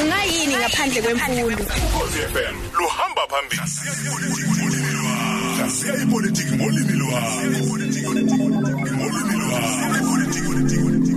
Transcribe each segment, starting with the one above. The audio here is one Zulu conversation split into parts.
ungayini ngaphandle kwemfundo. ukhosi FM luhamba phambili. Hlasiya ipolitiki ngolimi lwakho. Ngolimi lwakho.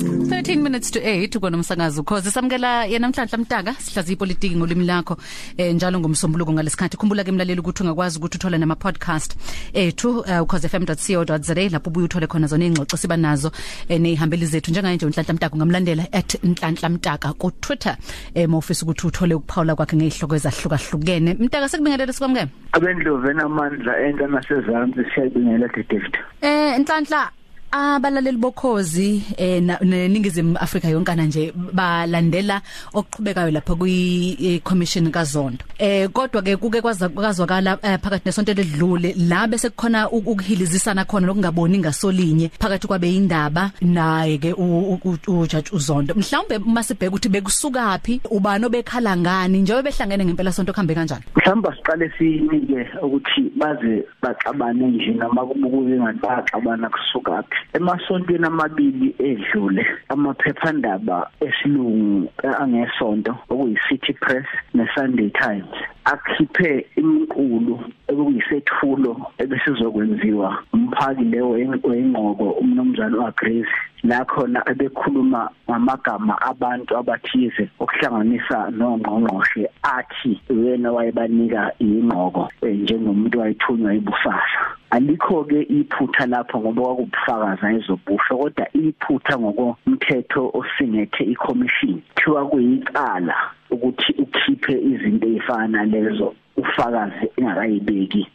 13 minutes to 8 kwanomsakazo cause samkela yena namhlanje mtaka sihlaza ipolitiki ngolimi lakho eh njalo ngomsombuluko ngalesikhathi. Khumbula ke mlaleli ukuthi ungakwazi ukuthi uthole nama podcast ethu uh, causefm.co.za lapho ubuye uthole khona zona ingxoxo siba nazo eh, nehambeli zethu. Njenganje unhlanhla mtaka ungamlandela @nhlanhla mtaka ku Twitter eh mawufisa ukuthi uthole ukuphawula kwakhe ngezihloko ezahlukahlukene. Mtaka sekubingelele sikwamukela abendlovu enamandla enka nasezantsi siyayibingelela David. Eh nhlanhla abalaleli bokhozi eh neningizimu Afrika yonkana nje balandela okuqhubekayo lapha kwi commission kaZondo. Eh kodwa ke kuke kwazwakala eh, phakathi nesonto ledlule la bese kukhona ukuhilizisana khona lokungaboni ngasolinye phakathi kwabe indaba naye ke uJudge uZondo. Mhlawumbe masibheka ukuthi bekusukapi ubani obekhala ngani njengoba behlangene ngempela sonto kuhambe kanjani? Mhlawumbe siqale sinike ukuthi baze baxabane nje noma kubukuze ngathi baxabana kusukaphi. Emasontweni amabili edlule amaphephandaba esilungu angesonto okuyi City Press ne Sunday Times. Akhiphe imqulu ekuyisethulo ebesizokwenziwa umphaki leyo wengqoko umnomzana uAgrace la khona ebekhuluma ngamagama abantu abathize okuhlanganisa nongqongqoshe athi wena wayebanika ingqoko njengomuntu wayithunywa ibufasa alikho ke iphutha lapho ngoba kwakubufakaza ezobusho kodwa iphutha ngokomthetho osingethe icommission. Thiwa kuyicala ukuthi ukhiphe izinto ezifana lezo ufakazi engakayibeki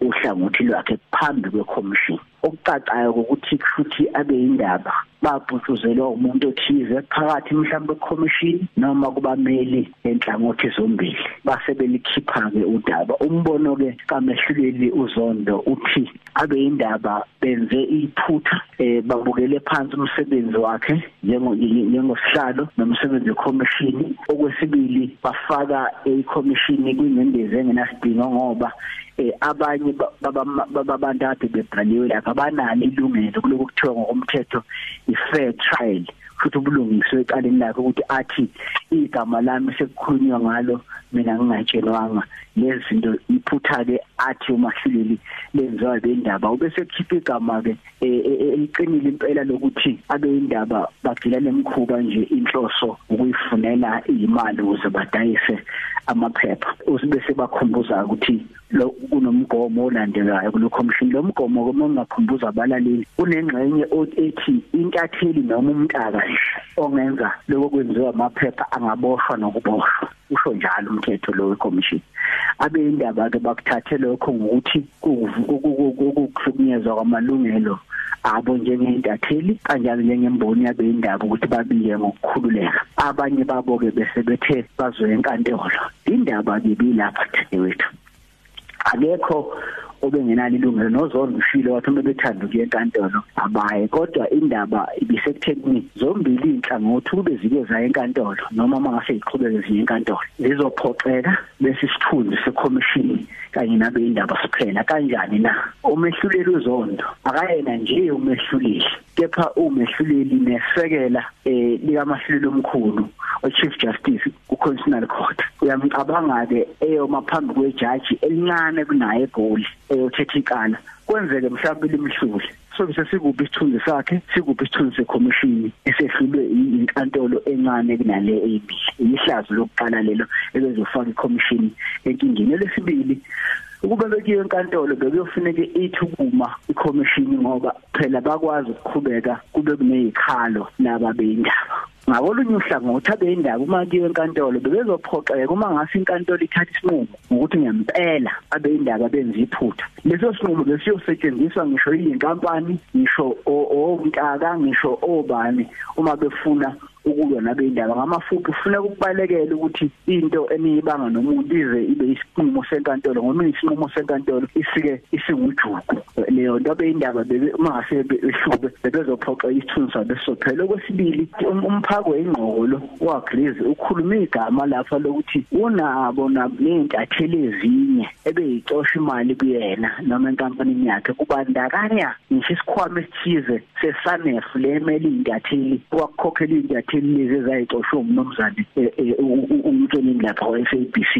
uhlangothi lwakhe phambi kwecommission okucacayo ukuthi futhi abe indaba babhutshuzelwa umuntu othize phakathi mhlawumbe ecommission noma kubameli enhlangothi zombili. Base belikhipha ke udaba. Umbono ke kamehluleli uzondo uthi abe indaba benze iphutha eh babukele phansi umsebenzi wakhe njengo njengosihlalo nomsebenzi wecommission okwesibili bafaka ecommission kwingcindezi engenasidingo ngoba eh abanye babantu ade bebhaliwe lapha banalo ilungelo kuloko kuthiwa ngokomthetho i-fair trial futhi ubulungiswe eqaleni lakhe ukuthi athi igama lami sekukhulunywa ngalo mina ngingatshelwanga. Lezi zinto iphutha ke athi umahluleli lenziwa bendaba ubese khipha igama ke eliqinile impela lokuthi abe indaba bagcina lemkhuba nje inhloso ukuyifunela imali ukuze badayise amaphepha. Usibese bakhumbuza ukuthi lo kunomgomo olandelayo kulo commission lo mgomo kuma ungakhumbuza abalaleli unengxenye ethi intatheli noma umntaka ongenza lokho kwenziwa amaphepha angaboshwa nokuboshwa. Usho njalo umthetho lo wecommission abe indaba ke bakuthathe lokho ngokuthi ukuhlukunyezwa kwamalungelo abo njengeintatheli kanjalo njengemboni yabe indaba ukuthi babike ngokukhululeka. Abanye babo ke bese bethe bazoya enkantolo. Indaba ke bilapha wethu akekho obengenalo ilungelo. Nozondo ushilo wathi uma bethanda ukuya enkantolo abaye kodwa indaba ibisekuthekini zombili inhlangothi kube zike zaya enkantolo noma mangase iqhubeke ziye enkantolo zizophoxeka bese isithunzi secommission kanye nabe indaba siphela kanjani na? Umehluleli uzondo akayena nje umehluleli kepha umehluleli nesekela eh likamahluleli omkhulu chief justice ku constitutional court. Uyamcabanga ke eyoma phambi kwejaji elincane kunaye egoli. Eyothetha ikala kwenzeke mhlawumbe limhlule. So bese sikuphi isithunzi sakhe? Sikuphi isithunzi secommission esehlulwe inkantolo encane kunale eyibili ihlazo lokuqala lelo ebezofaka icommission enkingeni lesibili ukube bekiwe enkantolo bekuyofuneka ithi ukuma icommission ngoba phela bakwazi ukuqhubeka kube kunezikhalo laba beindaba ngakolunye uhlangothi abeyindaba uma kiwe enkantolo bebezophoxeka uma ngase inkantolo ithatha isinqumo ngokuthi ngempela abeyindaba benza iphutha leso sinqumo besiyosetshenziswa ngisho yinkampani ngisho omntaka ngisho obani uma befuna ukulwa nabendaba ngamafuphi kufuneka ukubalekela ukuthi into eniyibanga nomuntu ize ibe isinqumo senkantolo ngoba isinqumo senkantolo isike isingujuku leyo nto abeyindaba bebe uma ngase behlube bebezophoxa isithunzi sabo besophela. Okwesibili umphako wengqolo waGriz ukhuluma igama lapha lokuthi unabo nezintatheli ezinye ebeyicosha imali kuyena noma enkampanini yakhe kubandakanya ngisho isikhwama esithize seSanef le emeli intatheli wakukhokhela intatheli ephepheni lezi ezayixoshwe umnomzane umtsheleni lapha kwa-SABC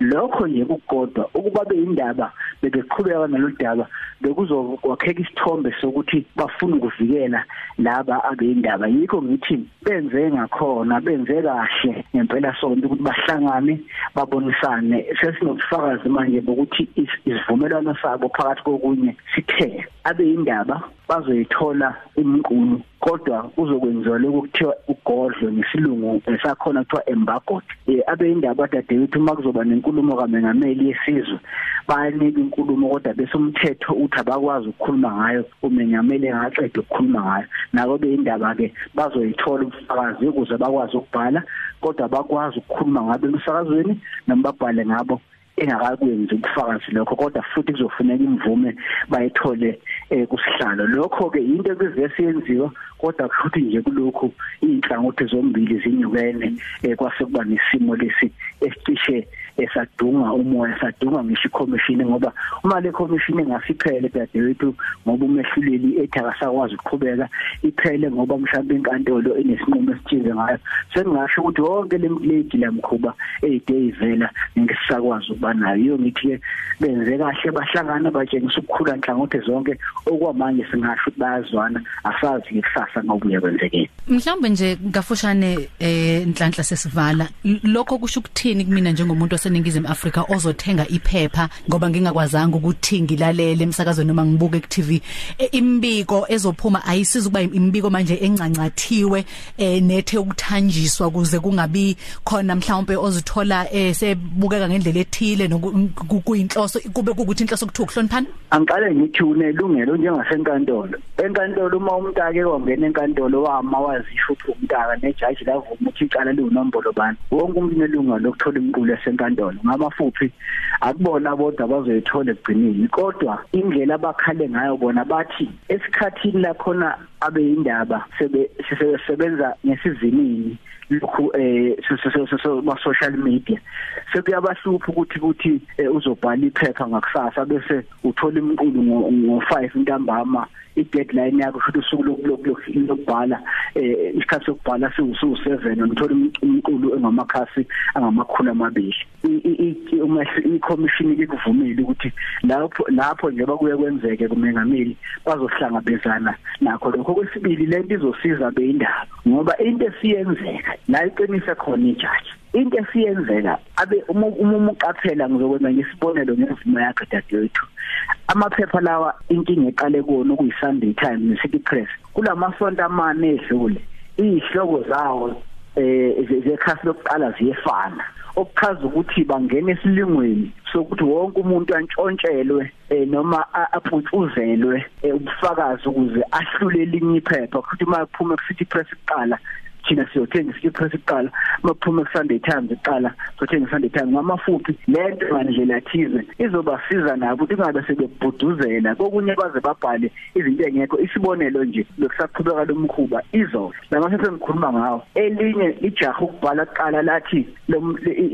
lokho nje kukodwa ukuba beyindaba bebeqhubeka nalodaba bekuzokwakheka isithombe sokuthi bafuna ukuvikela laba abeyindaba. Yikho ngithi benze ngakhona benze kahle ngempela sonke ukuthi bahlangane babonisane. Sesinobufakazi manje bokuthi isivumelwano sabo phakathi kokunye sithe abeyindaba bazoyithola imqulu kodwa kuzokwenziwa lokho kuthiwa ugodlo ngesilungu esakhona kuthiwa embargoed. Eh abeyindaba dadewethu uma kuzoba nenkulumo kamengameli yesizwe bayanika inkulumo kodwa bese umthetho uthi abakwazi ukukhuluma ngayo umengameli engaqeda ukukhuluma ngayo. Nabo beyindaba ke bazoyithola ubufakazi ukuze bakwazi ukubhala kodwa bakwazi ukukhuluma ngabo emsakazweni noma babhale ngabo engakakwenzi ubufakazi lokho kodwa futhi kuzofuneka imvume bayithole eh kusihlalo. Lokho ke into ebeze siyenziwa kodwa futhi nje kulokhu inhlangothi zombili zinyukene eh kwase kuba nesimo lesi esicishe esadunga umoya sadunga ngisho ikhomishini ngoba uma le khomishini ingasiphele dadewethu ngoba umehluleli ethi akasakwazi ukuqhubeka iphele ngoba mhlawumbe inkantolo enesinqumo esithize ngayo. Sengingasho ukuthi wonke lemlegi lamkhuba eyide ivela ngisakwazi ukuba nayo. Iyo ngithi ke benze kahle bahlangana batshengisa ukukhula nhlangothi zonke. Okwamanje singasho ukuthi bayazwana asazi ikusasa ngobuye kwenzekeni mhlawumbe nje ngafushane eh nhlanhla sesivala. Lokho kusho ukuthini kumina njengomuntu waseningizimu Afrika ozothenga iphepha ngoba ngingakwazanga ukuthi ngilalele emsakazweni noma ngibuke ku TV imbiko ezophuma ayisiza ukuba imbiko manje encancathiwe eh nethe ukuthanjiswa kuze kungabi khona mhlawumbe ozithola eh sebukeka ngendlela ethile nokuyinhloso kube ukuthi inhloso kuthiwa ukuhloniphana? Angiqale ngithi unelungelo njengasenkantolo. Enkantolo uma umntake wangena enkantolo wama wazisho ukuthi umntaka nejaji lavuma ukuthi icala liwunombolo bani. Wonke umuntu unelungelo lokuthola imqulo esenkantolo ngamafuphi akubona bodwa bazoyithola egcinini kodwa indlela abakhale ngayo bona bathi esikhathini lakhona abeyindaba sebesebenza ngesizinini lokhu eh ba social media. Sekuyabahlupha ukuthi ukuthi uzobhala iphepha ngakusasa bese uthola imqulu ngo5 ntambama i-deadline yakho futhi usuku lokubhala eh isikhathi sokubhala siwu7 uthola umqulu engamakhasi angamakhulu amabili. Uma i-commission ikuvumile ukuthi lapho lapho nje bakuye kwenzeke kumengameli bazohlangabezana nakho. Lokho kwesibili lento izosiza beindaba ngoba into esiyenzeka la iqinise khona ijaji. Into esiyenzeka abe uma umuqaphela ngizokwenza ngesibonelo ngemvumo yakhe dadewethu amaphepha lawa inkinga eqale kuona okuyisunday times ne-city press kulamasonto amane edlule izihloko zawo eh zekhasi lokuqala ziyefana. Okuchaza ukuthi bangena esilingweni sokuthi wonke umuntu antshontshelwe noma aphutshuzelwe ubufakazi ukuze ahlule elinye iphepha. Futhi uma kuphuma ku-city press kuqala thina siyothenga isithi press iqala makuphuma ku Sunday Times iqala sothenga Sunday Times ngamafuphi lento ngandlela thize izobasiza nabo ukuthi ngabe sebebhuduzela. Kokunye baze babhale izinto engekho isibonelo nje lokusaqhubeka lomkhuba izolo. Lamase sengikhuluma ngawo elinye ijaha ukubhala kuqala lathi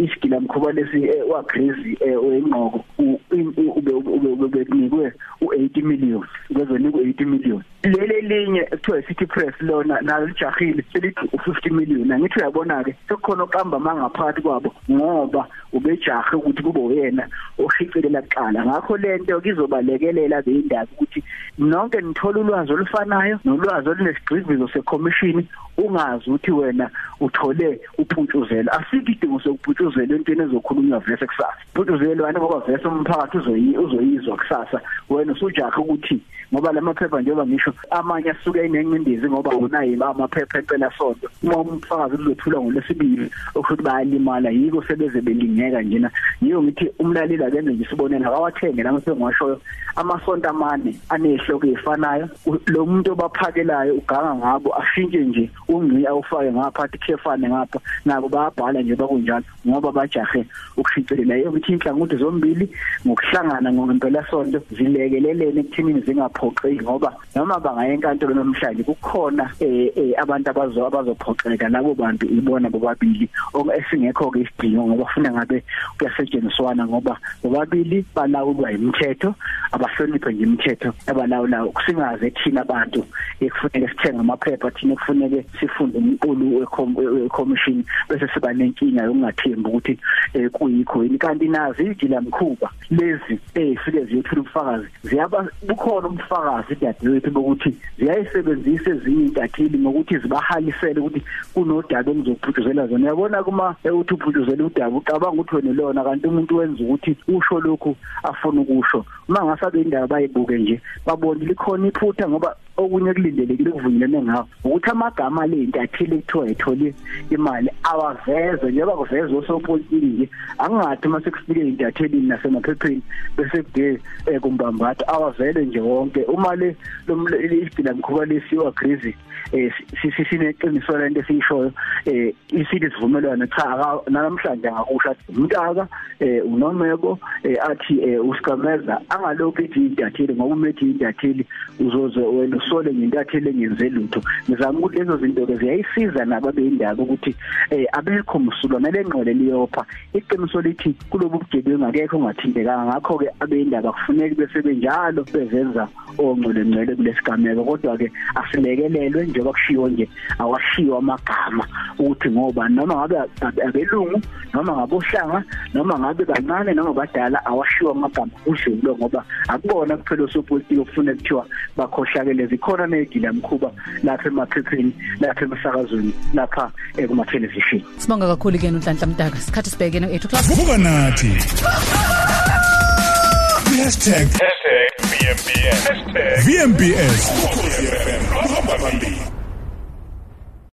isigila mkhuba lesi wa crazy oyingqoko ube ube kunikwe u80 million ngezonika u80 million. Lele linye kuthiwa city press lona nalo lijahile selithi u50 million. Angithi uyabona ke sekukhona oqamba mangaphakathi kwabo ngoba ubejahe ukuthi kube uyena oshicelela kuqala. Ngakho lento kizobalekelela beyindaba ukuthi nonke nithola ulwazi olufanayo nolwazi olunesigqivizo secommission ungazi ukuthi wena uthole uphutshuzela asikho idingo sokuphutshuzela entweni ezokhulunywa vese kusasa. Phuthuzelwane ngoba vese umphakathi uzoyi uzoyizwa kusasa. Wena usujaha ukuthi ngoba lamaphepha njengoba ngisho amanye asuke inencindezi ngoba unayi amaphepha empela sonto. Uma umfakazi uzothula ngolesibili ukuthi bayalimala yiko sebeze belingeka njena. Yiyo ngithi umlaleli akenze nje isibonelo akawathenge lama sengiwashoyo amasonto amane anehloko ezifanayo lo muntu obaphakelayo uganga ngabo ashintshe nje ungci awufake ngapha athi khefane ngapha. Nabo bayabhala nje bakunjalo ngoba bajahe ukushicelela yiyo ngithi inhlangothi zombili ngokuhlangana ngempela sonto zilekelelene ekuthini zingapho bangaphoqeki ngoba noma bangaya enkantolo namhlanje kukhona eh, eh abantu abazo abazophoqeka labo bantu ibona bobabili. Esingekho ke isidingo ngoba ufuna ngabe kuyasetshenziswana ngoba bobabili balawulwa imithetho abahloniphe nje imithetho abalawulayo kusingaze thina abantu ekufuneka sithenga amaphepha thina kufuneke sifunde umqulu wecommission bese siba nenkinga yokungathembi ukuthi eh, kuyikho yini kanti nazi ijilamkhuba lezi ezifike ziyothula ubufakazi ziyaba bukhona ubufakazi dadewethu bokuthi ziyayisebenzisa ezinye intatheli ngokuthi zibahalisele ukuthi kunodaba engizophuthuzela zona. Uyabona kuma uthi uphuthuzela udaba ucabanga ukuthi wena lona kanti umuntu wenza ukuthi usho lokhu afuna ukusho. Uma ngasabe indaba bayibuke nje babone likhona iphutha ngoba okunye kulindelekile kuvunyelene ngawo ukuthi amagama le intatheli ekuthiwa ethole imali awaveze njengoba kuvezwe osopolitiki nje angathi uma sekufike intathelini nasemaphepheni bese kude kumbambatha awavele nje wonke. Uma le isibila mkhuba lesiwa grizi eh sineqiniso lento esiyishoyo eh isithi sivumelwano cha namhlanje angakusho athi umntaka eh unomeko athi usigameza angalokho ithi intatheli ngoba umethi intatheli uzoze wena usole ngentatheli engenze lutho. Ngizama ukuthi lezo zinto ke ziyayisiza nabo beyindaba ukuthi eh abekho msulwa nalengqole liyopha. Iqiniso lithi kulobu bugebengu akekho ongathintekanga ngakho ke abeyindaba kufuneka bese benjalo bezenza ongcole ngcele kulesigameko kodwa ke asilekelelwe njengoba kushiwo nje awashiwa amagama ukuthi ngoba noma ngabe abelungu noma ngabohlanga noma ngabe kancane noma badala awashiwa amagama. Udlulo ngoba akubona kuphela osopolitiki okufuna kuthiwa bakhohlakele zikhona negila mkhuba lapha emaphepheni lapha emsakazweni lapha kuma television Sibonga kakhulu ke uNhlanhla Mtaka. Sikhathi sibheke no 8 o'clock. Vuka nathi. #VMBS #VMBS phambili